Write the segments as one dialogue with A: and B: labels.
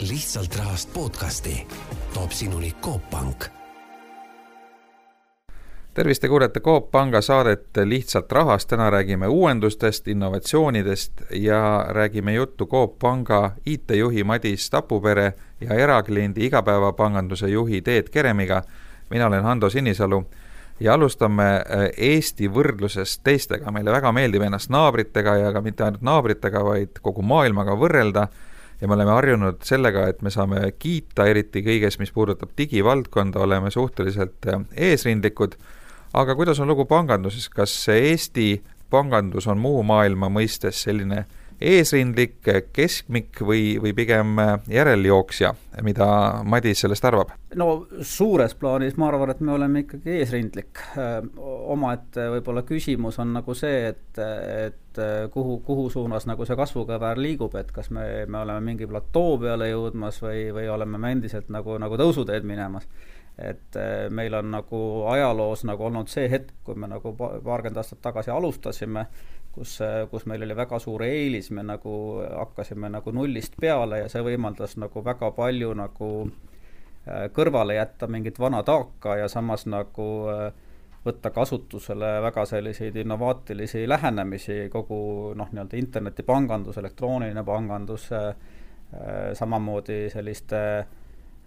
A: lihtsalt rahast podcasti. toob sinuni Coop Pank. Tervist, te kuulete Coop Panga saadet Lihtsalt rahast, täna räägime uuendustest, innovatsioonidest ja räägime juttu Coop Panga IT-juhi Madis Tapupere ja erakliendi igapäevapanganduse juhi Teet Keremiga. mina olen Hando Sinisalu ja alustame äh, Eesti võrdlusest teistega, meile väga meeldib ennast naabritega ja ka mitte ainult naabritega, vaid kogu maailmaga võrrelda ja me oleme harjunud sellega, et me saame kiita, eriti kõiges, mis puudutab digivaldkonda, oleme suhteliselt äh, eesrindlikud. Aga kuidas on lugu panganduses, kas Eesti pangandus on muu maailma mõistes selline eesrindlik, keskmik või, või pigem järeljooksja, mida Madis sellest arvab?
B: no suures plaanis ma arvan, et me oleme ikkagi eesrindlik. omaette võib-olla küsimus on nagu see, et, et kuhu, kuhu suunas nagu see kasvukõver liigub, et kas me, me oleme mingi platoo peale jõudmas või, või oleme me endiselt nagu, nagu tõusuteed minemas et äh, meil on nagu ajaloos nagu olnud see hetk, kui me nagu paarkümmend aastat tagasi alustasime, kus, äh, kus meil oli väga suur eelis, me nagu hakkasime nagu nullist peale ja see võimaldas nagu väga palju nagu äh, kõrvale jätta mingit vana taaka ja samas nagu võtta kasutusele väga selliseid innovaatilisi lähenemisi kogu noh, nii-öelda internetipangandus, elektrooniline pangandus, samamoodi selliste äh,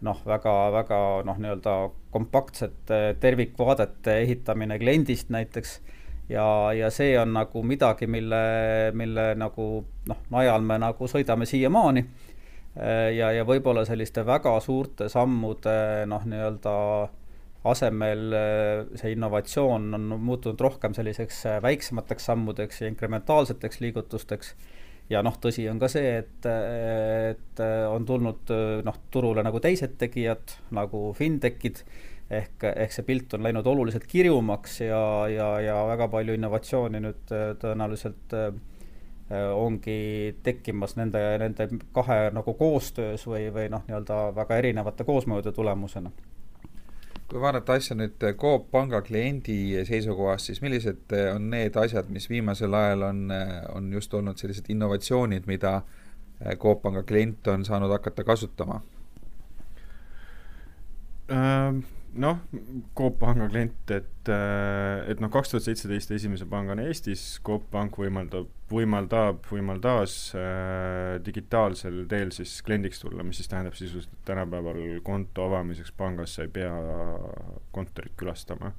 B: noh, väga, väga noh, nii-öelda kompaktsete tervikvaadete ehitamine kliendist näiteks ja, ja see on nagu midagi, mille, mille nagu noh, najal me nagu sõidame siiamaani. ja, ja võib-olla selliste väga suurte sammude noh, nii-öelda asemel see innovatsioon on muutunud rohkem selliseks väiksemateks sammudeks ja inkrementaalseteks liigutusteks ja noh, tõsi on ka see, et, et on tulnud noh, turule nagu teised tegijad nagu fintech'id. Ehk, ehk see pilt on läinud oluliselt kirjumaks ja, ja, ja väga palju innovatsiooni nüüd tõenäoliselt ongi tekkimas nende, nende kahe nagu koostöös või, või noh, nii-öelda väga erinevate koosmõjude tulemusena
A: kui vaadata asja nüüd Coop Panga kliendi seisukohast, siis millised on need asjad, mis viimasel ajal on, on just olnud sellised innovatsioonid, mida Coop Panga klient on saanud hakata kasutama
C: ähm.? Noh, Coop Panga klient, et, äh, et noh, kaks tuhat seitseteist esimese pangana Eestis Coop Pank võimaldab, võimaldab, võimaldas äh, digitaalsel teel siis kliendiks tulla, mis siis tähendab sisuliselt, et tänapäeval konto avamiseks pangas sa ei pea kontorit külastama.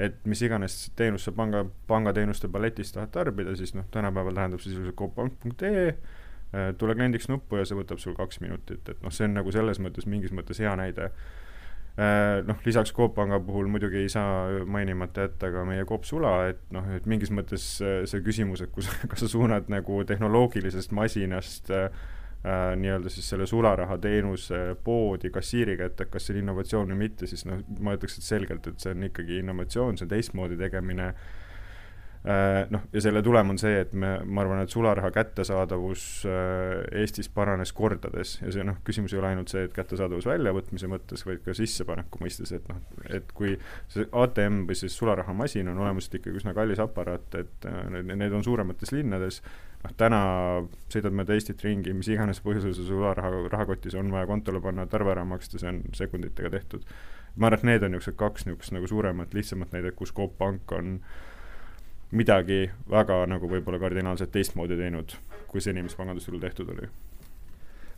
C: et mis iganes teenust sa panga, pangateenuste paletist tahad tarbida, siis noh, tänapäeval tähendab sisuliselt cooppank.ee äh, tule kliendiks nuppu ja see võtab sul kaks minutit, et noh, see on nagu selles mõttes mingis mõttes hea näide noh, lisaks Coop Panga puhul muidugi ei saa mainimata jätta ka meie Coop Sula, et noh, et mingis mõttes äh, see küsimus, et kus, kas sa suunad nagu tehnoloogilisest masinast äh, äh, nii-öelda siis selle sularahateenuse poodi kassiiri kätte, kas see on innovatsioon või mitte, siis noh, ma ütleks, et selgelt, et see on ikkagi innovatsioon, see on teistmoodi tegemine. äh, Äh, noh, ja selle tulem on see, et me, ma arvan, et sularaha kättesaadavus äh, Eestis paranes kordades ja see noh, küsimus ei ole ainult see, et kättesaadavus väljavõtmise mõttes, vaid ka sissepaneku mõistes, et noh, et kui see ATM või siis sularahamasin on olemuselt ikkagi üsna kallis aparaat, et äh, need, on suuremates linnades, noh, täna sõidad mööda Eestit ringi, mis iganes põhjusel see sularaha rahakotis on vaja kontole panna, et arve ära maksta, see on sekunditega tehtud. ma arvan, et need on niisugused kaks niisugust nagu suuremat, lihtsamat näidet, kus Coop Pank on äh, midagi väga nagu võib-olla kardinaalselt teistmoodi teinud, kui seni, mis pangandusturul tehtud oli.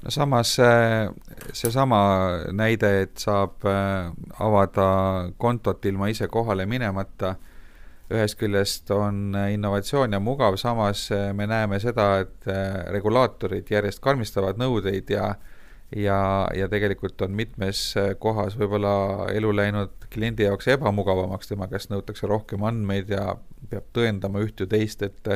A: no samas seesama näide, et saab äh, avada kontot ilma ise kohale minemata, ühest küljest on innovatsioon ja mugav, samas äh, me näeme seda, et äh, regulaatorid järjest karmistavad nõudeid ja ja, ja tegelikult on mitmes kohas võib-olla elu läinud kliendi jaoks ebamugavamaks, tema käest nõutakse rohkem andmeid ja peab tõendama üht ja teist, et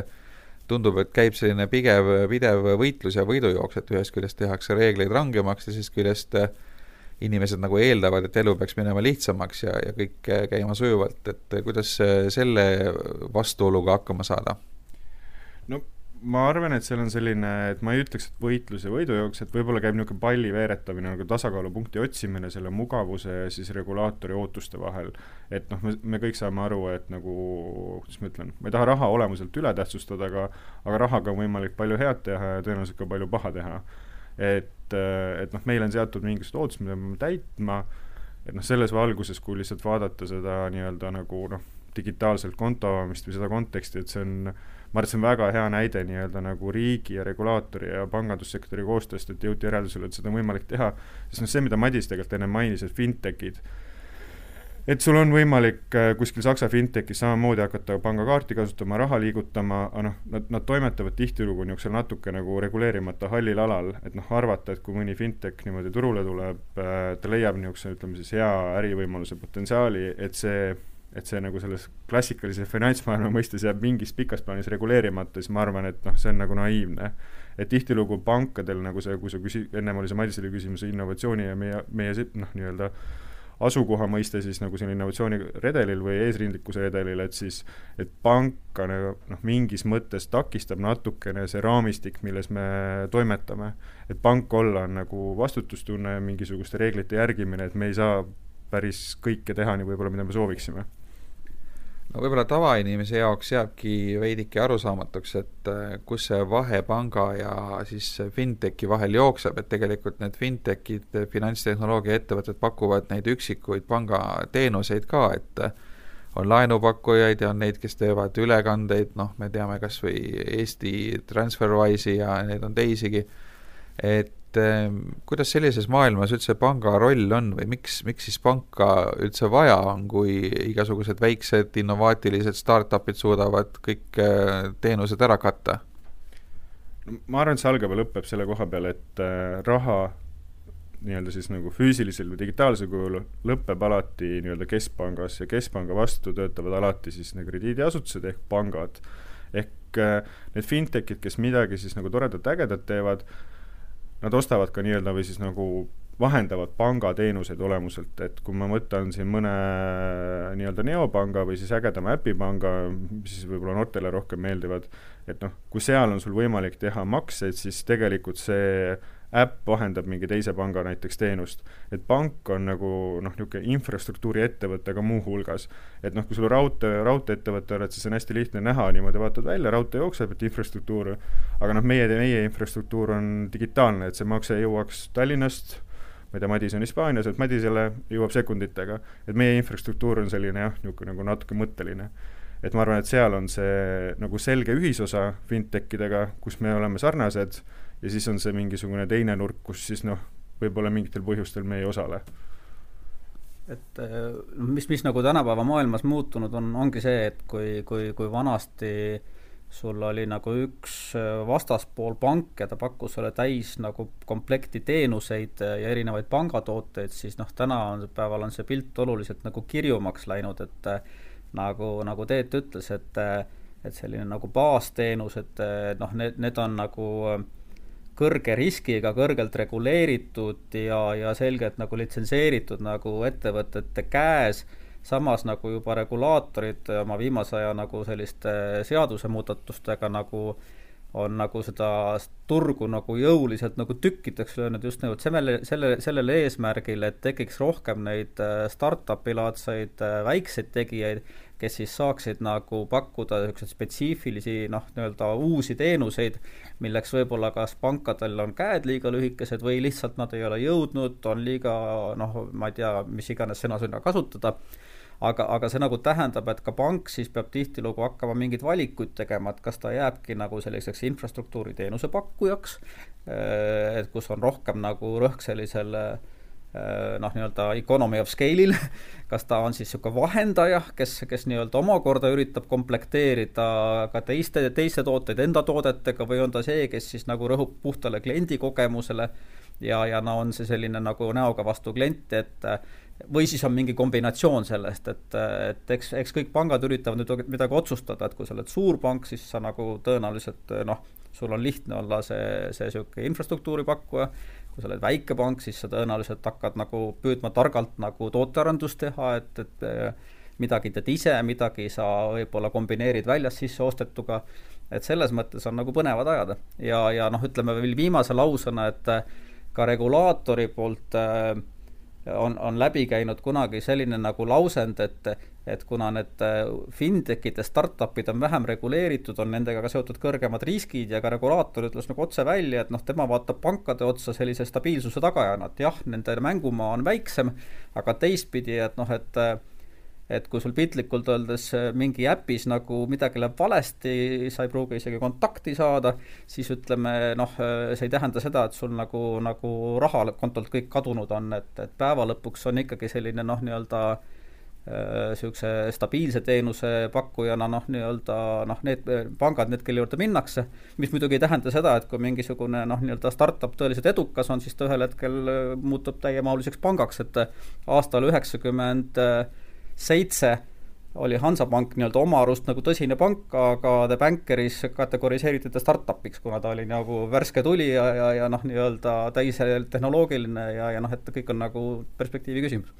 A: tundub, et käib selline pigev, pidev võitlus ja võidujooks, et ühest küljest tehakse reegleid rangemaks, teisest küljest inimesed nagu eeldavad, et elu peaks minema lihtsamaks ja, ja kõik käima sujuvalt, et kuidas selle vastuoluga hakkama saada?
C: no ma arvan, et seal on selline, et ma ei ütleks, et võitlus ja võidujooks, et võib-olla käib niisugune palli veeretamine, nagu tasakaalupunkti otsimine selle mugavuse ja siis regulaatori ootuste vahel. et noh, me, me kõik saame aru, et nagu, kuidas ma ütlen, ma ei taha raha olemuselt üle tähtsustada, aga aga rahaga on võimalik palju head teha ja tõenäoliselt ka palju paha teha et, et noh, meil on seatud mingisugused ootused, mida me peame täitma, et noh, selles valguses, kui lihtsalt vaadata seda nii-öelda nagu noh, digitaalselt konto avamist või seda konteksti, et see on ma arvan, et see on väga hea näide nii-öelda nagu riigi ja regulaatori ja pangandussektori koostööst, et jõuti järeldusele, et seda on võimalik teha, sest noh, see, mida Madis tegelikult enne mainis, et fintech'id, et sul on võimalik äh, kuskil Saksa fintechis samamoodi hakata pangakaarti kasutama, raha liigutama, aga noh, nad, nad toimetavad tihtilugu niisugusel natuke nagu reguleerimata hallil alal, et noh, arvata, et kui mõni fintech niimoodi turule tuleb, äh, ta leiab niisuguse, ütleme siis hea ärivõimaluse potentsiaali, et see et see nagu selles klassikalise finantsmaailma mõistes jääb mingis pikas plaanis reguleerimata, siis ma arvan, et noh, see on nagu naiivne. et tihtilugu pankadel nagu see, kui sa küsi-, ennem oli see Madisele küsimus innovatsiooni ja meie, meie noh, nii-öelda asukoha mõiste siis nagu siin innovatsiooniredelil või eesrindlikkuse redelil, et siis, et panka nagu noh, mingis mõttes takistab natukene see raamistik, milles me toimetame. et pank olla on nagu vastutustunne ja mingisuguste reeglite järgimine, et me ei saa päris kõike teha nii võib-olla, mida me sooviksime
A: no võib-olla tavainimese jaoks jääbki veidike arusaamatuks, et äh, kus see vahe panga ja siis fintechi vahel jookseb, et tegelikult need fintechid, finantstehnoloogia ettevõtted pakuvad neid üksikuid pangateenuseid ka, et äh, on laenupakkujaid ja on neid, kes teevad ülekandeid, noh, me teame kas või Eesti TransferWise'i ja neid on teisigi, et et eh, kuidas sellises maailmas üldse panga roll on või miks, miks siis panka üldse vaja on, kui igasugused väiksed innovaatilised startup'id suudavad kõik eh, teenused ära katta?
C: ma arvan, et see algab ja lõpeb selle koha peal, et äh, raha nii-öelda siis nagu füüsilisel või digitaalsel kujul lõpeb alati nii-öelda keskpangas ja keskpanga vastu töötavad alati siis need krediidiasutused ehk pangad. ehk need fintech'id, kes midagi siis nagu toredat, ägedat teevad, nad ostavad ka nii-öelda või siis nagu vahendavad pangateenuseid olemuselt, et kui ma võtan siin mõne nii-öelda neopanga või siis ägedama äpipanga, siis võib-olla noortele rohkem meeldivad, et noh, kui seal on sul võimalik teha makseid, siis tegelikult see äpp vahendab mingi teise panga näiteks teenust. et pank on nagu noh, niisugune infrastruktuuriettevõte ka muuhulgas. et noh, kui sul raudtee, raudteeettevõte oled, siis on hästi lihtne näha, niimoodi vaatad välja, raudtee jookseb, et infrastruktuur, aga noh, meie, meie infrastruktuur on digitaalne, et see makse jõuaks Tallinnast ma ei tea, Madis on Hispaanias, et Madisele jõuab sekunditega. et meie infrastruktuur on selline jah, niisugune nagu natuke mõtteline. et ma arvan, et seal on see nagu selge ühisosa fintech idega, kus me oleme sarnased ja siis on see mingisugune teine nurk, kus siis noh, võib-olla mingitel põhjustel me ei osale.
B: Et noh, mis, mis nagu tänapäeva maailmas muutunud on, ongi see, et kui, kui, kui vanasti sul oli nagu üks äh, vastaspool pank ja ta pakkus sulle täis nagu komplekti teenuseid äh, ja erinevaid pangatooteid, siis noh, tänapäeval on see pilt oluliselt nagu kirjumaks läinud, et nagu, nagu Teet ütles, et et selline nagu baasteenus, et noh, need, need on nagu äh, kõrge riskiga, kõrgelt reguleeritud ja, ja selgelt nagu litsenseeritud nagu ettevõtete käes, samas nagu juba regulaatorid oma viimase aja nagu selliste seadusemuudatustega nagu on nagu seda turgu nagu jõuliselt nagu tükkideks löönud just nimelt selle, selle, sellel eesmärgil, et tekiks rohkem neid äh, startup'i laadseid äh, väikseid tegijaid kes siis saaksid nagu pakkuda niisuguseid spetsiifilisi noh, nii-öelda uusi teenuseid, milleks võib-olla kas pankadel on käed liiga lühikesed või lihtsalt nad ei ole jõudnud, on liiga noh, ma ei tea, mis iganes sõnasõna kasutada, aga, aga see nagu tähendab, et ka pank siis peab tihtilugu hakkama mingeid valikuid tegema, et kas ta jääbki nagu selliseks infrastruktuuri teenuse pakkujaks, et kus on rohkem nagu rõhk sellisel noh, nii-öelda economy of scale'il kas ta on siis niisugune vahendaja, kes, kes nii-öelda omakorda üritab komplekteerida ka teiste, teiste tooteid enda toodetega või on ta see, kes siis nagu rõhub puhtale kliendi kogemusele ja, ja no on see selline nagu näoga vastu klienti, et või siis on mingi kombinatsioon sellest, et, et eks, eks kõik pangad üritavad nüüd midagi otsustada, et kui sa oled suur pank, siis sa nagu tõenäoliselt noh, sul on lihtne olla see, see niisugune infrastruktuuri pakkuja, kui sa oled väike pank, siis sa tõenäoliselt hakkad nagu püüdma targalt nagu tootearendust teha, et, et eh, midagi teed ise, midagi sa võib-olla kombineerid väljast sisse ostetuga, et selles mõttes on nagu põnevad ajad. ja, ja noh, ütleme veel viimase lausena, et ka regulaatori poolt äh, on, on läbi käinud kunagi selline nagu lausend, et et kuna need äh, fintech'id ja startup'id on vähem reguleeritud, on nendega ka seotud kõrgemad riskid ja ka regulaator ütles nagu otse välja, et noh, tema vaatab pankade otsa sellise stabiilsuse tagajana, et jah, nende mängumaa on väiksem, aga teistpidi, et noh, et et kui sul piltlikult öeldes mingi äpis nagu midagi läheb valesti, sa ei pruugi isegi kontakti saada, siis ütleme noh, see ei tähenda seda, et sul nagu, nagu raha kontolt kõik kadunud on, et, et päeva lõpuks on ikkagi selline noh, nii-öelda niisuguse äh, stabiilse teenuse pakkujana noh, nii-öelda noh, need pangad, need, kelle juurde minnakse, mis muidugi ei tähenda seda, et kui mingisugune noh, nii-öelda startup tõeliselt edukas on, siis ta ühel hetkel muutub täiemahuliseks pangaks, et aastal üheksakümmend 90 seitse oli Hansapank nii-öelda oma arust nagu tõsine pank, aga The Bankeris kategoriseeriti ta startup'iks, kuna ta oli nagu värske tuli ja, ja, ja noh, nii-öelda täistehnoloogiline ja, ja noh, et kõik on nagu perspektiivi küsimus.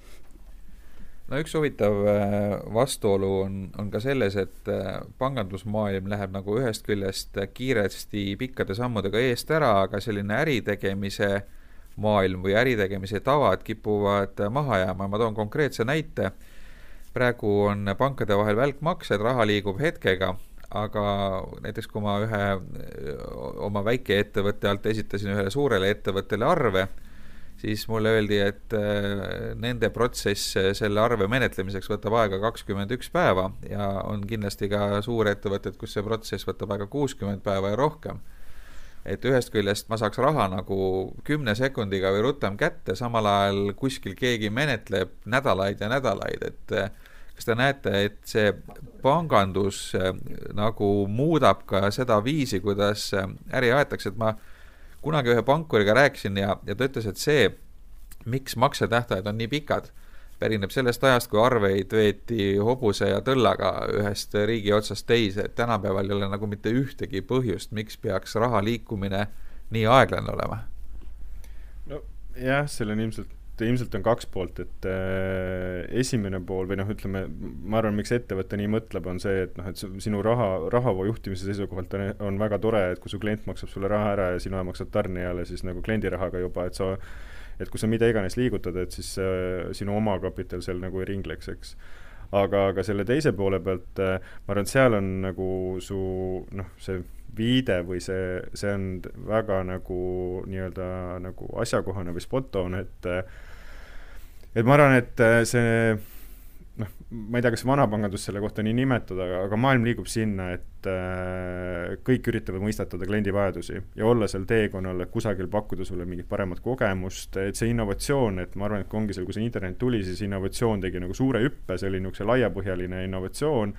A: no üks huvitav äh, vastuolu on, on ka selles, et äh, pangandusmaailm läheb nagu ühest küljest kiiresti pikkade sammudega eest ära, aga selline äritegemise maailm või äritegemise tavad kipuvad maha jääma, ma toon konkreetse näite praegu on pankade vahel välkmaksed, raha liigub hetkega, aga näiteks kui ma ühe oma väikeettevõtte alt esitasin ühele suurele ettevõttele arve, siis mulle öeldi, et nende protsess selle arve menetlemiseks võtab aega kakskümmend üks päeva ja on kindlasti ka suurettevõtted, kus see protsess võtab aega kuuskümmend päeva ja rohkem. Et ühest küljest ma saaks raha nagu kümne sekundiga või rutem kätte, samal ajal kuskil keegi menetleb nädalaid ja nädalaid, et kas te näete, et see pangandus äh, nagu muudab ka seda viisi, kuidas äh, äri aetakse, et ma kunagi ühe pankuriga rääkisin ja, ja ta ütles, et see, miks maksetähtajad on nii pikad, pärineb sellest ajast, kui arveid veeti hobuse ja tõllaga ühest riigi otsast teise, et tänapäeval ei ole nagu mitte ühtegi põhjust, miks peaks raha liikumine nii aeglane olema.
C: nojah, seal on ilmselt et ilmselt on kaks poolt, et äh, esimene pool või noh, ütleme, ma arvan, miks ettevõte nii mõtleb, on see, et noh, et sinu raha, rahavoo juhtimise seisukohalt on, on väga tore, et kui su klient maksab sulle raha ära ja sina maksad tarnijale siis nagu kliendi rahaga juba, et sa et kui sa mida iganes liigutad, et siis äh, sinu omakapital seal nagu ei ringleks, eks. Aga, aga selle teise poole pealt äh, ma arvan, et seal on nagu su noh, see viide või see, see on väga nagu nii-öelda nagu asjakohane või spot on, et et ma arvan, et äh, see noh, ma ei tea, kas vanapangandus selle kohta nii nimetada, aga, maailm liigub sinna, et äh, kõik üritavad mõistatada kliendi vajadusi ja olla seal teekonnal, et kusagil pakkuda sulle mingit paremat kogemust, et see innovatsioon, et ma arvan, et ongi seal, kui see internet tuli, siis innovatsioon tegi nagu suure hüppe, see oli niisugune laiapõhjaline innovatsioon,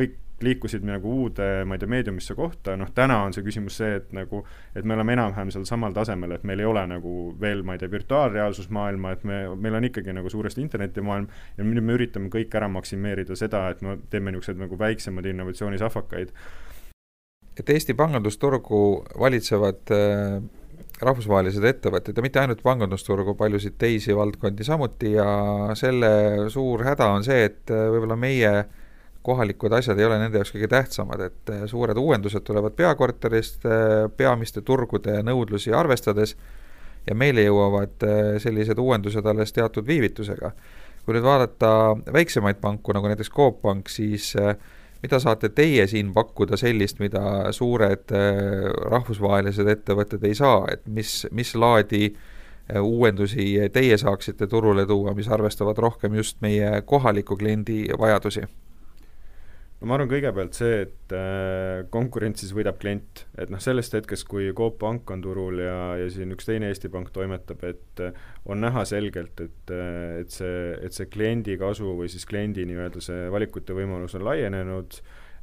C: kõik liikusid nagu uude, ma ei tea, meediumisse kohta, noh täna on see küsimus see, et nagu, et me oleme enam-vähem seal samal tasemel, et meil ei ole nagu veel, ma ei tea, virtuaalreaalsusmaailma, et me, meil on ikkagi nagu suuresti internetimaailm ja nüüd me üritame kõik ära maksimeerida seda, et me teeme niisuguseid nagu väiksemaid innovatsioonisahvakaid.
A: et Eesti pangandusturgu valitsevad äh, rahvusvahelised ettevõtted ja mitte ainult pangandusturgu, paljusid teisi valdkondi samuti ja selle suur häda on see, et äh, võib-olla meie äh, kohalikud asjad ei ole nende jaoks kõige tähtsamad, et eh, suured uuendused tulevad peakorterist eh, peamiste turgude nõudlusi arvestades ja meile jõuavad eh, sellised uuendused alles teatud viivitusega. kui nüüd vaadata väiksemaid panku, nagu näiteks Coop Pank, siis mida saate teie siin pakkuda sellist, mida suured rahvusvahelised ettevõtted ei saa, et mis, mis laadi uuendusi teie saaksite turule tuua, mis arvestavad rohkem just meie kohaliku kliendi vajadusi?
C: No ma arvan kõigepealt see, et äh, konkurentsis võidab klient, et noh, sellest hetkest, kui Coop Pank on turul ja, ja siin üks teine Eesti Pank toimetab, et äh, on näha selgelt, et äh,, et see, et see kliendi kasu või siis kliendi nii-öelda see valikute võimalus on laienenud.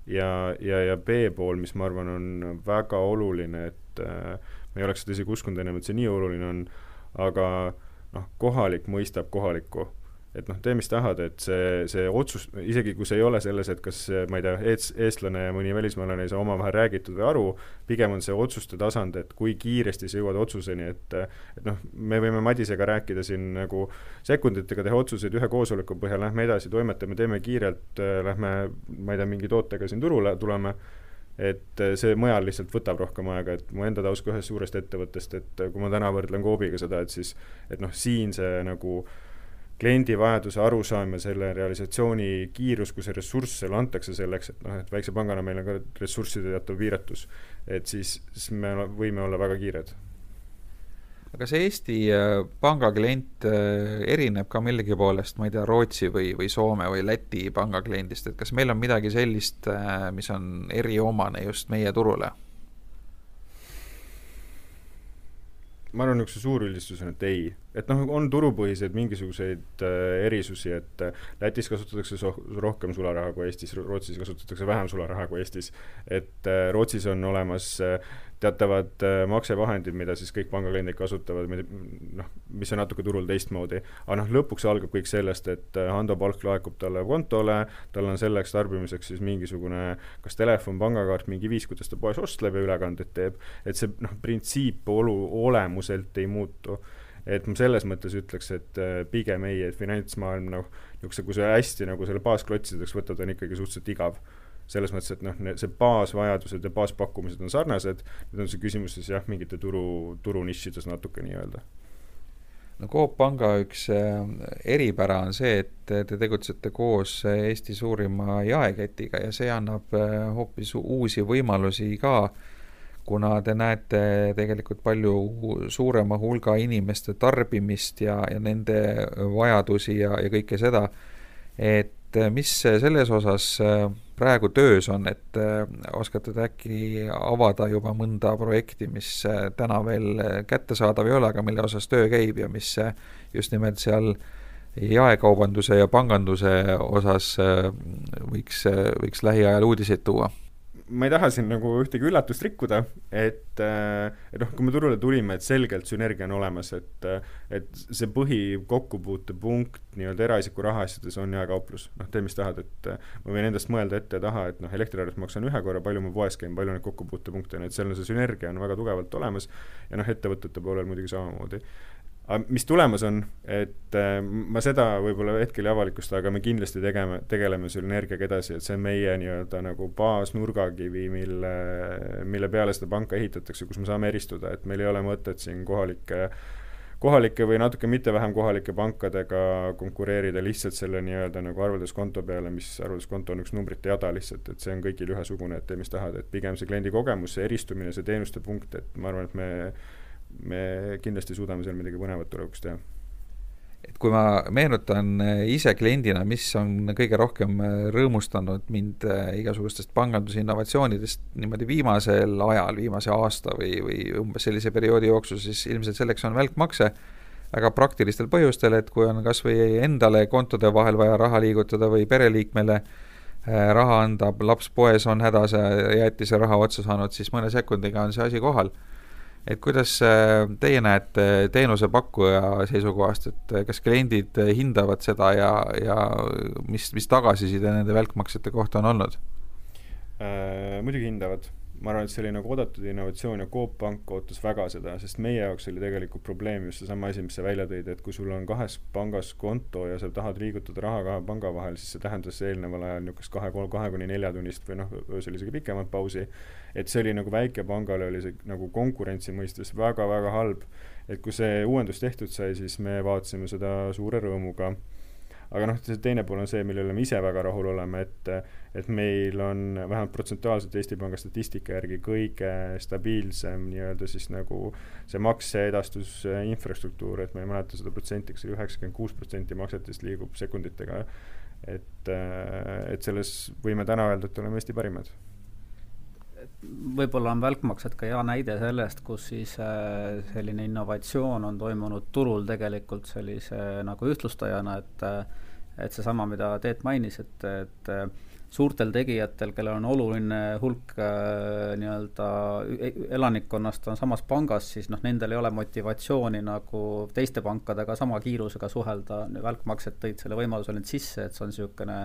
C: Ja, ja, ja B pool, mis ma arvan, on väga oluline, et äh, ma ei oleks seda isegi uskunud ennem, et see nii oluline on, aga noh, kohalik mõistab kohalikku et noh, tee mis tahad, et see, see otsus, isegi kui see ei ole selles, et kas ma ei tea, eest-, eestlane ja mõni välismaalane ei saa omavahel räägitud või aru, pigem on see otsuste tasand, et kui kiiresti sa jõuad otsuseni, et et noh, me võime Madisega rääkida siin nagu sekunditega, teha otsuseid ühe koosoleku põhjal, lähme edasi, toimetame, teeme kiirelt, lähme ma ei tea, mingi tootega siin turule tuleme, et see mujal lihtsalt võtab rohkem aega, et mu enda taust ka ühest suurest ettevõttest, et kui ma täna võrdlen Coobiga seda, et siis et noh, siin see nagu äh, kliendi vajaduse arusaam ja selle realisatsiooni kiirus, kui see ressurss sulle antakse selleks, et noh, et väikse pangana meil on ka ressursside teatav piiratus, et siis, siis me võime olla väga kiired
A: aga kas Eesti äh, panga klient äh, erineb ka millegi poolest, ma ei tea, Rootsi või, või Soome või Läti panga kliendist, et kas meil on midagi sellist, äh, mis on eriomane just meie turule?
C: ma arvan, niisuguse suurüldistus on, et ei. Et noh, on turupõhiseid mingisuguseid äh, erisusi, et äh, Lätis kasutatakse rohkem sularaha kui Eestis, Rootsis kasutatakse vähem sularaha kui Eestis. et äh, Rootsis on olemas teatavad maksevahendid, mida siis kõik pangakliendid kasutavad, noh, mis on natuke turul teistmoodi. aga noh, lõpuks algab kõik sellest, et Hando palk laekub talle kontole, tal on selleks tarbimiseks siis mingisugune kas telefon, pangakaart, mingi viis, kuidas ta poes ostleb ja ülekandeid teeb, et see noh, printsiip olu, olemuselt ei muutu et ma selles mõttes ütleks, et äh, pigem ei, et finantsmaailm noh, niisuguse, kui sa hästi nagu selle baasklotsideks võtad, on ikkagi suhteliselt igav. selles mõttes, et noh, see baasvajadused ja baaspakkumised on sarnased, nüüd on see küsimus siis jah, mingite turu, turunišides natuke nii-öelda.
A: No Coop Panga üks äh, eripära on see, et te tegutsete koos Eesti suurima jaeketiga ja see annab äh, hoopis uusi võimalusi ka, kuna te näete tegelikult palju suurema hulga inimeste tarbimist ja, ja nende vajadusi ja, ja kõike seda, et mis selles osas äh, praegu töös on, et äh, oskate te äkki avada juba mõnda projekti, mis äh, täna veel kättesaadav ei ole, aga mille osas töö käib ja mis just nimelt seal jaekaubanduse ja panganduse osas võiks, võiks lähiajal uudiseid tuua
C: ma ei taha siin nagu ühtegi üllatust rikkuda, et, äh, et noh, kui me turule tulime, et selgelt sünergia on olemas, et et see põhikokkupuutepunkt nii-öelda eraisiku rahaasjades on jaekauplus. noh, tee mis tahad, et äh, ma võin endast mõelda ette ja taha, et noh, elektriarvet maksan ühe korra, palju ma poes käin, palju neid kokkupuutepunkte on, et seal on see sünergia on väga tugevalt olemas ja noh, ettevõtete poolel muidugi samamoodi aga mis tulemas on, et äh, ma seda võib-olla hetkel ei avalikusta, aga me kindlasti tegeme, tegeleme sünergiaga edasi, et see on meie nii-öelda nagu baasnurgakivi, mille, mille peale seda panka ehitatakse, kus me saame eristuda, et meil ei ole mõtet siin kohalike kohalike või natuke mitte vähem kohalike pankadega konkureerida lihtsalt selle nii-öelda nagu arvelduskonto peale, mis arvelduskonto on üks numbrite jada lihtsalt, et see on kõigil ühesugune, et tee mis tahad, et pigem see kliendi kogemus, see eristumine, see teenuste punkt, et ma arvan, et me kindlasti suudame seal midagi põnevat tulevikus teha.
A: Et kui ma meenutan eh, ise kliendina, mis on kõige rohkem eh, rõõmustanud mind eh, igasugustest pangandusinnovatsioonidest niimoodi viimasel ajal, viimase aasta või, või umbes sellise perioodi jooksul, siis ilmselt selleks on välkmakse, väga praktilistel põhjustel, et kui on kas või endale kontode vahel vaja raha liigutada või pereliikmele raha anda, laps poes on hädas ja jäätise raha otsa saanud, siis mõne sekundiga on see asi kohal et kuidas äh, teie näete teenusepakkuja seisukohast, et äh, kas kliendid hindavad seda ja, ja mis, mis tagasiside nende välkmaksete kohta on olnud
C: äh,? muidugi hindavad ma arvan, et see oli nagu oodatud innovatsioon ja Coop Pank ootas väga seda, sest meie jaoks oli tegelikult probleem just seesama asi, mis sa välja tõid, et kui sul on kahes pangas konto ja sa tahad liigutada raha kahe panga vahel, siis see tähendas eelneval ajal niisugust kahe, kahe kuni neljatunnist või noh, öösel isegi pikemat pausi. et see oli nagu väikepangale oli see nagu konkurentsi mõistes väga-väga halb. et kui see uuendus tehtud sai, siis me vaatasime seda suure rõõmuga aga noh, see teine pool on see, mille üle me ise väga rahul oleme, et et meil on vähemalt protsentuaalselt Eesti Panga statistika järgi kõige stabiilsem nii-öelda siis nagu see makseedastus infrastruktuur, et ma ei mäleta seda protsenti, kas oli üheksakümmend kuus protsenti maksetest liigub sekunditega, et, et selles võime täna öelda, et oleme Eesti parimad
B: võib-olla on välkmaksed ka hea näide sellest, kus siis äh, selline innovatsioon on toimunud turul tegelikult sellise nagu ühtlustajana, et et seesama, mida Teet mainis, et, et suurtel tegijatel, kellel on oluline hulk äh, nii-öelda e-, elanikkonnast on samas pangas, siis noh, nendel ei ole motivatsiooni nagu teiste pankadega sama kiirusega suhelda, välkmaksed tõid selle võimaluse nüüd sisse, et see on niisugune,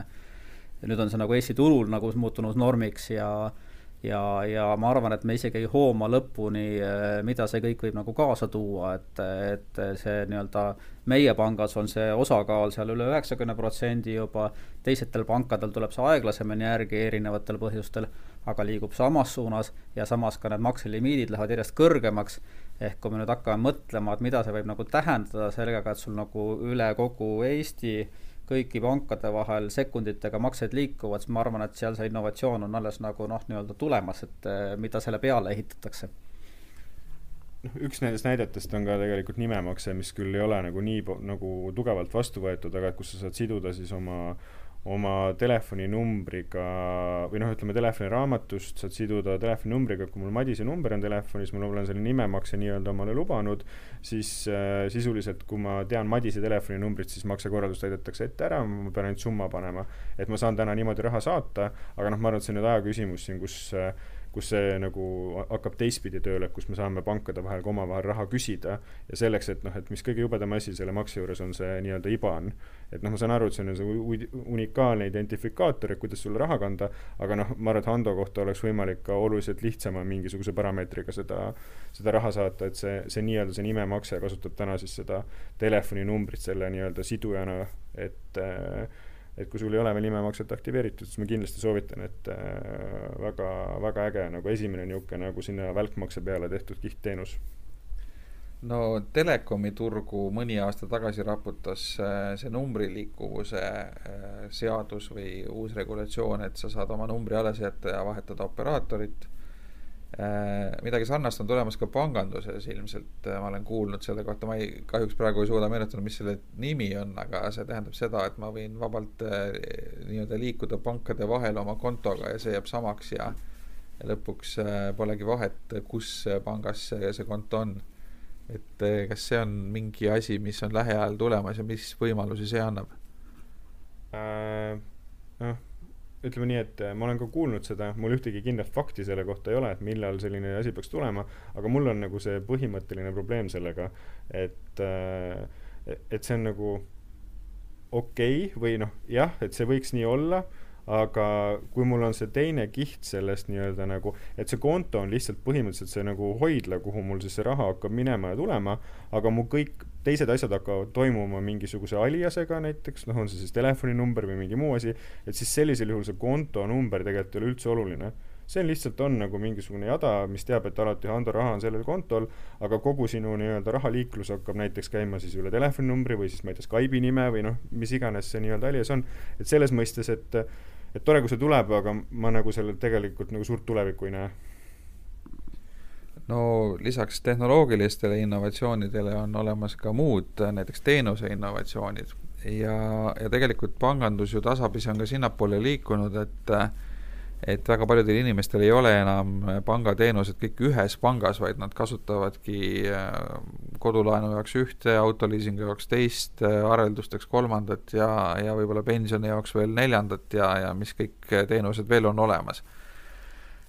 B: nüüd on see nagu Eesti turul nagu muutunud normiks ja äh, ja, ja ma arvan, et me isegi ei hooma lõpuni, eh, mida see kõik võib nagu kaasa tuua, et, et see nii-öelda meie pangas on see osakaal seal üle üheksakümne protsendi juba, teistel pankadel tuleb see aeglasemini järgi erinevatel põhjustel, aga liigub samas suunas ja samas ka need makselimiidid lähevad järjest kõrgemaks, ehk kui me nüüd hakkame mõtlema, et mida see võib nagu tähendada sellega, et sul nagu üle kogu Eesti kõiki pankade vahel sekunditega maksed liikuvad, siis ma arvan, et seal see innovatsioon on alles nagu noh, nii-öelda tulemas, et eh, mida selle peale ehitatakse.
C: Noh, üks nendest näidetest on ka tegelikult nimemakse, mis küll ei ole nagu nii nagu tugevalt vastu võetud, aga kus sa saad siduda siis oma äh, oma telefoninumbriga või noh, ütleme telefoniraamatust saad siduda telefoninumbriga, kui mul Madise number on telefonis, ma olen selle nimemakse nii-öelda omale lubanud, siis äh, sisuliselt, kui ma tean Madise telefoninumbrit, siis maksekorraldus täidetakse ette ära, ma pean ainult summa panema. et ma saan täna niimoodi raha saata, aga noh, ma arvan, et see on nüüd aja küsimus siin, kus äh, kus see nagu hakkab teistpidi tööle, kus me saame pankade vahel ka omavahel raha küsida ja selleks, et noh, et mis kõige jubedam asi selle makse juures on see nii-öelda IBAN. et noh, ma saan aru, et see on see unikaalne identifikaator, et kuidas sulle raha kanda, aga noh, ma arvan, et Hando kohta oleks võimalik ka oluliselt lihtsama mingisuguse parameetriga seda, seda raha saata, et see, see nii-öelda see nimemakse kasutab täna siis seda telefoninumbrit selle nii-öelda sidujana, et äh, et kui sul ei ole veel nimemakset aktiveeritud, siis ma kindlasti soovitan, et äh, väga, väga äge nagu esimene niisugune nagu sinna välkmakse peale tehtud kihtteenus.
A: no telekomi turgu mõni aasta tagasi raputas äh, see numbri liikuvuse äh, seadus või uus regulatsioon, et sa saad oma numbri alles jätta ja vahetada operaatorit midagi sarnast on tulemas ka panganduses ilmselt, äh, ma olen kuulnud selle kohta, ma ei, kahjuks praegu ei suuda meenutada, mis selle nimi on, aga see tähendab seda, et ma võin vabalt äh, nii-öelda liikuda pankade vahel oma kontoga ja see jääb samaks ja lõpuks polegi vahet, kus pangas see, see konto on. et kas see on mingi asi, mis on lähiajal tulemas ja mis võimalusi see annab
C: äh,? noh ütleme nii, et äh, ma olen ka kuulnud seda, mul ühtegi kindlat fakti selle kohta ei ole, et millal selline asi peaks tulema, aga mul on nagu see põhimõtteline probleem sellega, et, äh, et see on nagu okei okay, või noh, jah, et see võiks nii olla aga kui mul on see teine kiht sellest nii-öelda nagu, et see konto on lihtsalt põhimõtteliselt see nagu hoidla, kuhu mul siis see raha hakkab minema ja tulema, aga mu kõik teised asjad hakkavad toimuma mingisuguse aliasega näiteks, noh, on see siis telefoninumber või mingi muu asi, et siis sellisel juhul see konto number tegelikult ei ole üldse oluline see lihtsalt on nagu mingisugune jada, mis teab, et alati Hando raha on sellel kontol, aga kogu sinu nii-öelda rahaliiklus hakkab näiteks käima siis üle telefoninumbri või siis ma ei tea, Skype'i nime või noh, mis iganes see nii-öelda alias on. et selles mõistes, et, et tore, kui see tuleb, aga ma nagu sellel tegelikult nagu suurt tulevikku ei näe.
A: No lisaks tehnoloogilistele innovatsioonidele on olemas ka muud, näiteks teenuse innovatsioonid. Ja, ja tegelikult pangandus ju tasapisi on ka sinnapoole liikunud, et et väga paljudel inimestel ei ole enam pangateenused kõik ühes pangas, vaid nad kasutavadki äh, kodulaenu jaoks ühte, autoliisingu jaoks teist, äh, arveldusteks kolmandat ja, ja võib-olla pensioni jaoks veel neljandat ja, ja mis kõik teenused veel on olemas.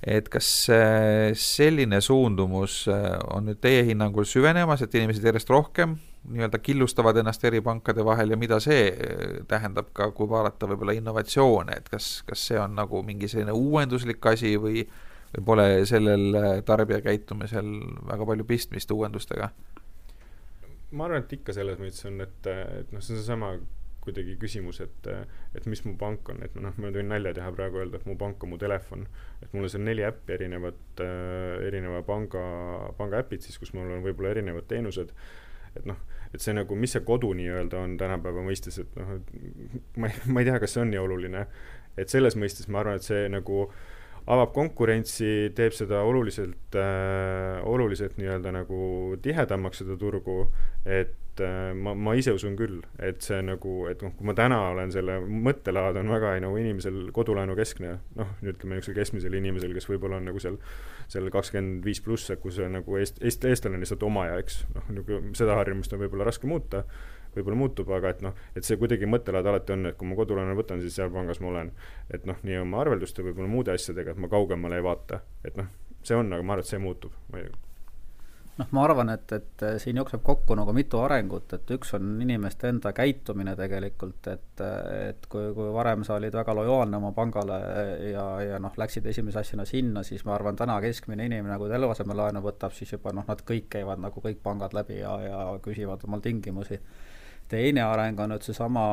A: et kas äh, selline suundumus on nüüd teie hinnangul süvenemas, et inimesed järjest rohkem nii-öelda killustavad ennast eri pankade vahel ja mida see eh, tähendab ka, kui vaadata võib-olla innovatsioone, et kas, kas see on nagu mingi selline uuenduslik asi või, või pole sellel eh, tarbija käitumisel väga palju pistmist uuendustega?
C: ma arvan, et ikka selles mõttes on, et, et noh, see on seesama kuidagi küsimus, et, et mis mu pank on, et noh, ma võin nalja teha praegu öelda, et mu pank on mu telefon. et mul on seal neli äppi erinevat äh,, erineva panga, panga äpid siis, kus mul on võib-olla erinevad teenused et noh, et see nagu, mis see kodu nii-öelda on tänapäeva mõistes, et noh, et ma ei, ma ei tea, kas see on nii oluline. et selles mõistes ma arvan, et see nagu avab konkurentsi, teeb seda oluliselt äh,, oluliselt nii-öelda nagu tihedamaks, seda turgu, et et äh, ma, ma ise usun küll, et see nagu, et noh, kui ma täna olen selle mõttelaad on väga nagu inimesel kodulaenu keskne, noh, ütleme niisugusel keskmisel inimesel, kes võib-olla on nagu seal, seal kakskümmend viis pluss, kus on nagu eest-, eest-, eestlane lihtsalt omaja, eks, noh, nagu seda harjumust on võib-olla raske muuta, võib-olla muutub, aga et noh, et see kuidagi mõttelaad alati on, et kui ma kodulaenu võtan, siis seal pangas ma olen. et noh, nii oma arvelduste, võib-olla muude asjadega, et ma kaugemale ei vaata, et noh, see on, aga ma arvan, et see muutub, ei
B: noh, ma arvan, et, et siin jookseb kokku nagu mitu arengut, et üks on inimeste enda käitumine tegelikult, et, et kui, kui varem sa olid väga lojaalne oma pangale ja, ja noh, läksid esimese asjana sinna, siis ma arvan, täna keskmine inimene, kui ta eluasemelaenu võtab, siis juba noh, nad kõik käivad nagu kõik pangad läbi ja, ja küsivad omal tingimusi. teine areng on nüüd seesama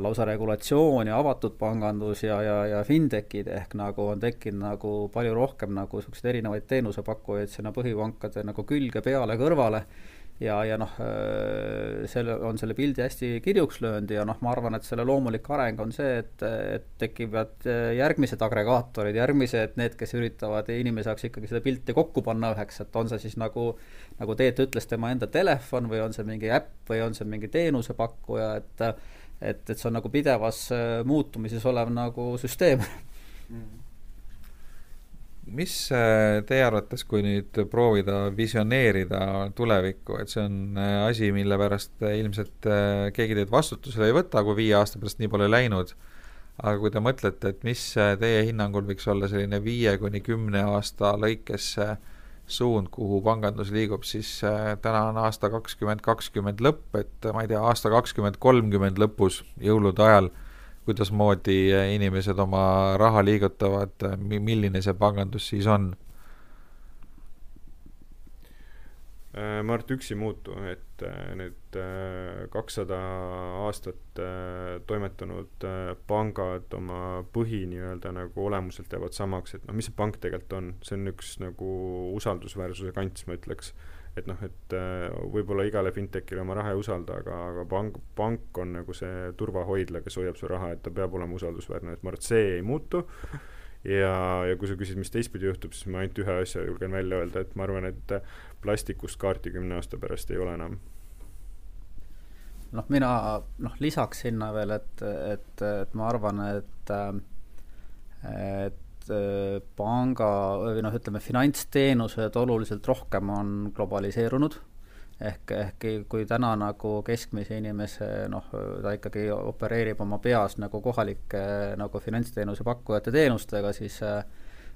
B: lausa regulatsioon ja avatud pangandus ja, ja, ja fintechid ehk nagu on tekkinud nagu palju rohkem nagu niisuguseid erinevaid teenusepakkujaid sinna põhipankade nagu külge, peale, kõrvale. Ja, ja noh, äh, selle, on selle pildi hästi kirjuks löönud ja noh, ma arvan, et selle loomulik areng on see, et, et tekivad äh, järgmised agregaatorid, järgmised need, kes üritavad inimese jaoks ikkagi seda pilti kokku panna üheks, et on see siis nagu, nagu Teet ütles, tema enda telefon või on see mingi äpp või on see mingi teenusepakkuja, et et, et see on nagu pidevas äh, muutumises olev nagu süsteem. Mm.
A: Mis äh, teie arvates, kui nüüd proovida visioneerida tulevikku, et see on äh, asi, mille pärast ilmselt keegi teid vastutusele ei võta, kui viie aasta pärast nii pole läinud, aga kui te mõtlete, et mis teie hinnangul võiks olla selline viie kuni kümne aasta lõikes suund, kuhu pangandus liigub, siis täna on aasta kakskümmend kakskümmend lõpp, et ma ei tea, aasta kakskümmend kolmkümmend lõpus, jõulude ajal kuidasmoodi inimesed oma raha liigutavad, milline see pangandus siis on?
C: Äh, ma arvan, et üks ei muutu, et äh, need äh, kakssada aastat toimetanud pangad oma põhi nii-öelda nagu olemuselt jäävad samaks, et noh, mis see pank tegelikult on, see on üks nagu usaldusväärsuse kants, ma ütleks. Et noh, et võib-olla igale fintechile oma raha ei usalda, aga, aga pank, pank on nagu see turvahoidla, kes hoiab su raha, et ta peab olema usaldusväärne, et ma arvan, et see ei muutu. ja, ja kui sa küsid, mis teistpidi juhtub, siis ma ainult ühe asja julgen välja öelda, et ma arvan, et plastikust kaarti kümne aasta pärast ei ole enam.
B: Noh, mina noh, lisaks sinna veel, et, et, et ma arvan, et et Äh, panga või noh, ütleme finantsteenused oluliselt rohkem on globaliseerunud, ehk, ehk kui täna nagu keskmise inimese noh, ta ikkagi opereerib oma peas nagu kohalike nagu finantsteenuse pakkujate teenustega, siis äh,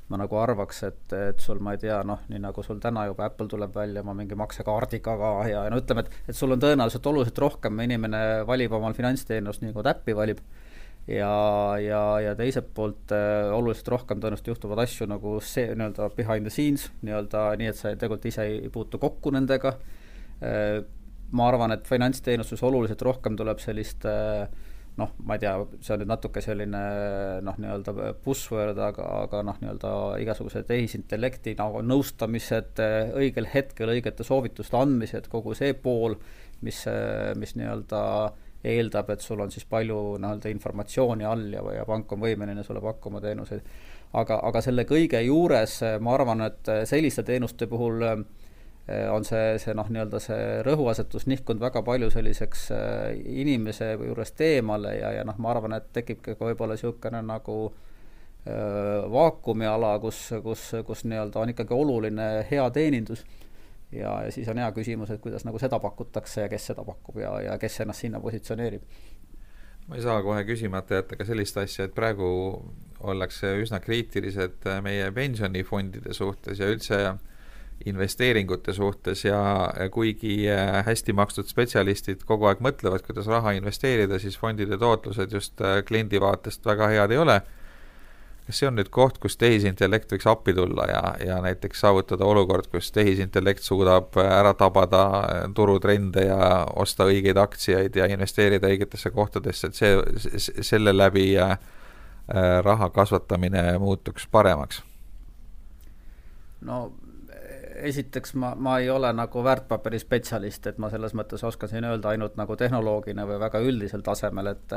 B: ma nagu arvaks, et, et sul, ma ei tea, noh, nii nagu sul täna juba Apple tuleb välja oma mingi maksekaardiga ka ja, ja no ütleme, et, et sul on tõenäoliselt oluliselt rohkem inimene valib omal finantsteenust nii, kui ta äppi valib ja, ja, ja teiselt poolt äh, oluliselt rohkem tõenäoliselt juhtuvad asju nagu see nii-öelda behind the scenes, nii-öelda nii, et sa tegelikult ise ei puutu kokku nendega äh,. ma arvan, et finantsteenustus oluliselt rohkem tuleb sellist äh, noh, ma ei tea, see on nüüd natuke selline noh, nii-öelda buzzword, aga, aga noh, nii-öelda igasugused tehisintellekti nagu nõustamised, äh, õigel hetkel õigete soovituste andmised, kogu see pool, mis, äh, mis nii-öelda äh, eeldab, et sul on siis palju nii-öelda informatsiooni all ja, ja pank on võimeline sulle pakkuma teenuseid. aga, aga selle kõige juures ma arvan, et selliste teenuste puhul eh, on see, see noh, nii-öelda see rõhuasetus nihkunud väga palju selliseks eh, inimese juurest eemale ja, ja noh, ma arvan, et tekibki ka võib-olla niisugune nagu äh, vaakumiala, kus, kus, kus nii-öelda on ikkagi oluline hea teenindus ja, ja siis on hea küsimus, et kuidas nagu seda pakutakse ja kes seda pakub ja, ja kes ennast sinna positsioneerib.
A: ma ei saa kohe küsimata jätta ka sellist asja, et praegu ollakse üsna kriitilised meie pensionifondide suhtes ja üldse investeeringute suhtes ja kuigi hästi makstud spetsialistid kogu aeg mõtlevad, kuidas raha investeerida, siis fondide tootlused just kliendi vaatest väga head ei ole kas see on nüüd koht, kus tehisintellekt võiks appi tulla ja, ja näiteks saavutada olukord, kus tehisintellekt suudab ära tabada turutrende ja osta õigeid aktsiaid ja investeerida õigetesse kohtadesse, et see, selle läbi äh, raha kasvatamine muutuks paremaks?
B: no esiteks ma, ma ei ole nagu väärtpaberispetsialist, et ma selles mõttes oskan siin öelda ainult nagu tehnoloogina või väga üldisel tasemel, et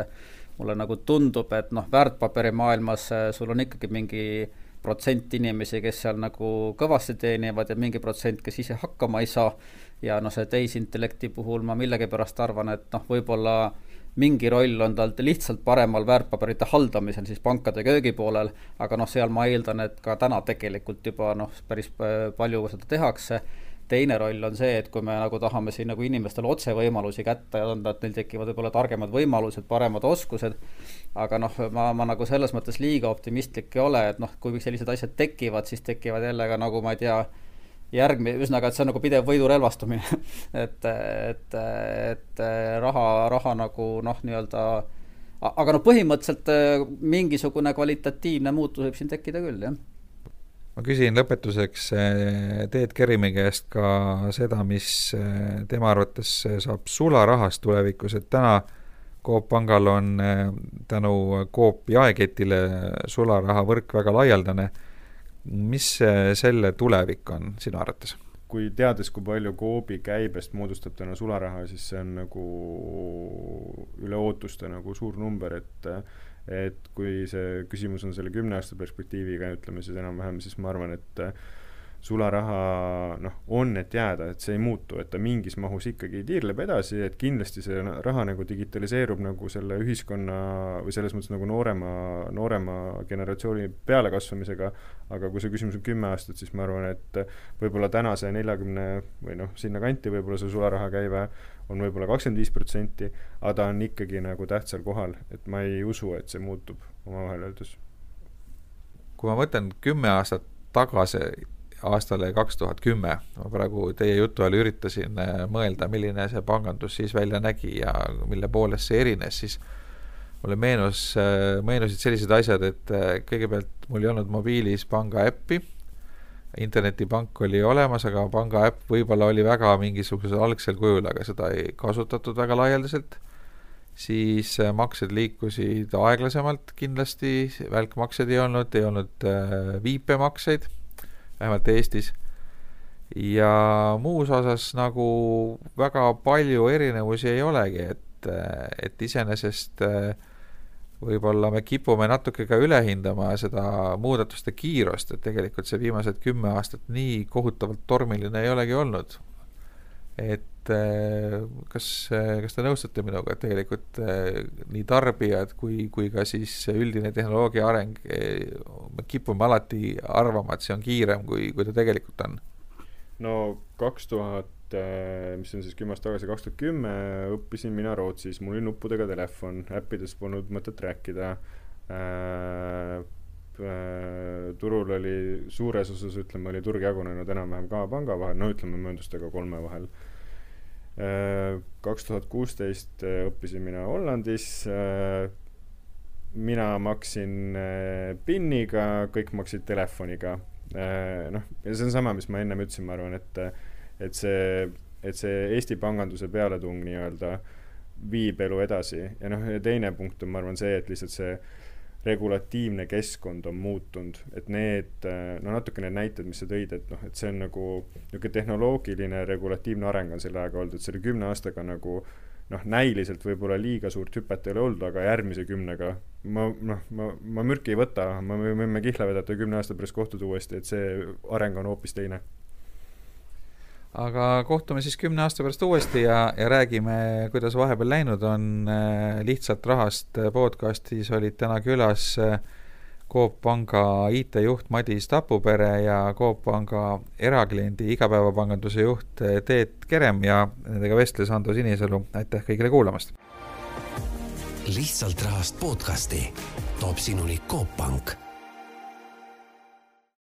B: mulle nagu tundub, et noh, väärtpaberimaailmas äh, sul on ikkagi mingi protsent inimesi, kes seal nagu kõvasti teenivad ja mingi protsent, kes ise hakkama ei saa. ja noh, see tehisintellekti puhul ma millegipärast arvan, et noh, võib-olla mingi roll on tal lihtsalt paremal väärtpaberite haldamisel siis pankade köögipoolel, aga noh, seal ma eeldan, et ka täna tegelikult juba noh, päris palju seda tehakse. Teine roll on see, et kui me nagu tahame siin nagu inimestele otse võimalusi kätte anda, et neil tekivad võib-olla targemad võimalused, paremad oskused, aga noh, ma, ma nagu selles mõttes liiga optimistlik ei ole, et noh, kui sellised asjad tekivad, siis tekivad jälle ka nagu ma ei tea, järgmine, ühesõnaga, et see on nagu pidev võidurelvastumine et, et, et raha, raha nagu noh, nii-öelda aga noh, põhimõtteliselt mingisugune kvalitatiivne muutus võib siin tekkida küll, jah
A: ma küsin lõpetuseks eh, Teet Kerimi käest ka seda, mis eh, tema arvates saab sularahast tulevikus, et täna Coop Pangal on tänu Coop jaeketile sularahavõrk väga laialdane. Mis selle tulevik on sinu arvates?
C: kui teades, kui palju Coopi käibest moodustab täna sularaha, siis see on nagu üle ootuste nagu suur number, et et kui see küsimus on selle kümne aasta perspektiiviga, ütleme siis enam-vähem, siis ma arvan, et sularaha noh, on, et jääda, et see ei muutu, et ta mingis mahus ikkagi tiirleb edasi, et kindlasti see raha nagu digitaliseerub nagu selle ühiskonna või selles mõttes nagu noorema, noorema generatsiooni pealekasvamisega, aga kui see küsimus on kümme aastat, siis ma arvan, et võib-olla tänase neljakümne või noh, sinnakanti võib-olla see sularaha käive on võib-olla kakskümmend viis protsenti, aga ta on ikkagi nagu tähtsal kohal, et ma ei usu, et see muutub omavahel öeldes.
A: kui ma mõtlen kümme aastat tagasi aastale kaks tuhat kümme. ma praegu teie jutu ajal üritasin äh, mõelda, milline see pangandus siis välja nägi ja mille poolest see erines, siis mulle meenus, äh, meenusid sellised asjad, et äh, kõigepealt mul ei olnud mobiilis panga äppi, internetipank oli olemas, aga panga äpp võib-olla oli väga mingisugusel algsel kujul, aga seda ei kasutatud väga laialdaselt, siis maksed liikusid aeglasemalt kindlasti, välkmakseid ei olnud, ei olnud viipemakseid vähemalt Eestis. ja muus osas nagu väga palju erinevusi ei olegi, et, et iseenesest äh, võib-olla me kipume natuke ka üle hindama seda muudatuste kiirust, et tegelikult see viimased kümme aastat nii kohutavalt tormiline ei olegi olnud. et Eh, kas, eh, kas te nõustute minuga, et tegelikult eh, nii tarbijad kui, kui ka siis üldine tehnoloogia areng, me kipume alati arvama, et see on kiirem, kui, kui ta tegelikult on?
C: no kaks tuhat, mis on siis kümme aastat tagasi, kaks tuhat kümme õppisin mina Rootsis, mul oli nuppudega telefon, äppides polnud mõtet rääkida äh, turul oli suures osas, ütleme, oli turg jagunenud enam-vähem kahe panga vahel, no ütleme mööndustega kolme vahel kaks tuhat kuusteist äh, õppisin mina Hollandis, äh, mina maksin äh, PIN-iga, kõik maksid telefoniga. noh, ja see on sama, mis ma ennem ütlesin, ma arvan, et, et see, et see Eesti panganduse pealetung nii-öelda viib elu edasi ja noh, ja teine punkt on, ma arvan, see, et lihtsalt see regulatiivne keskkond on muutunud, et need, no natuke need näited, mis sa tõid, et noh, et see on nagu niisugune tehnoloogiline regulatiivne areng on selle ajaga olnud, et selle kümne aastaga nagu noh, näiliselt võib-olla liiga suurt hüpet ei ole olnud, aga järgmise kümnega ma noh, ma, ma mürki ei võta, me võime kihla vedada kümne aasta pärast kohtuda uuesti, et see areng on hoopis teine
A: aga kohtume siis kümne aasta pärast uuesti ja, ja räägime, kuidas vahepeal läinud on. Äh, lihtsalt rahast podcastis olid täna külas äh, Coop Panga IT-juht Madis Tapupere ja Coop Panga erakliendi igapäevapanganduse juht äh, Teet Kerem ja nendega vestles Ando Sinisalu. aitäh kõigile kuulamast!
D: lihtsalt rahast podcasti toob sinuni Coop Pank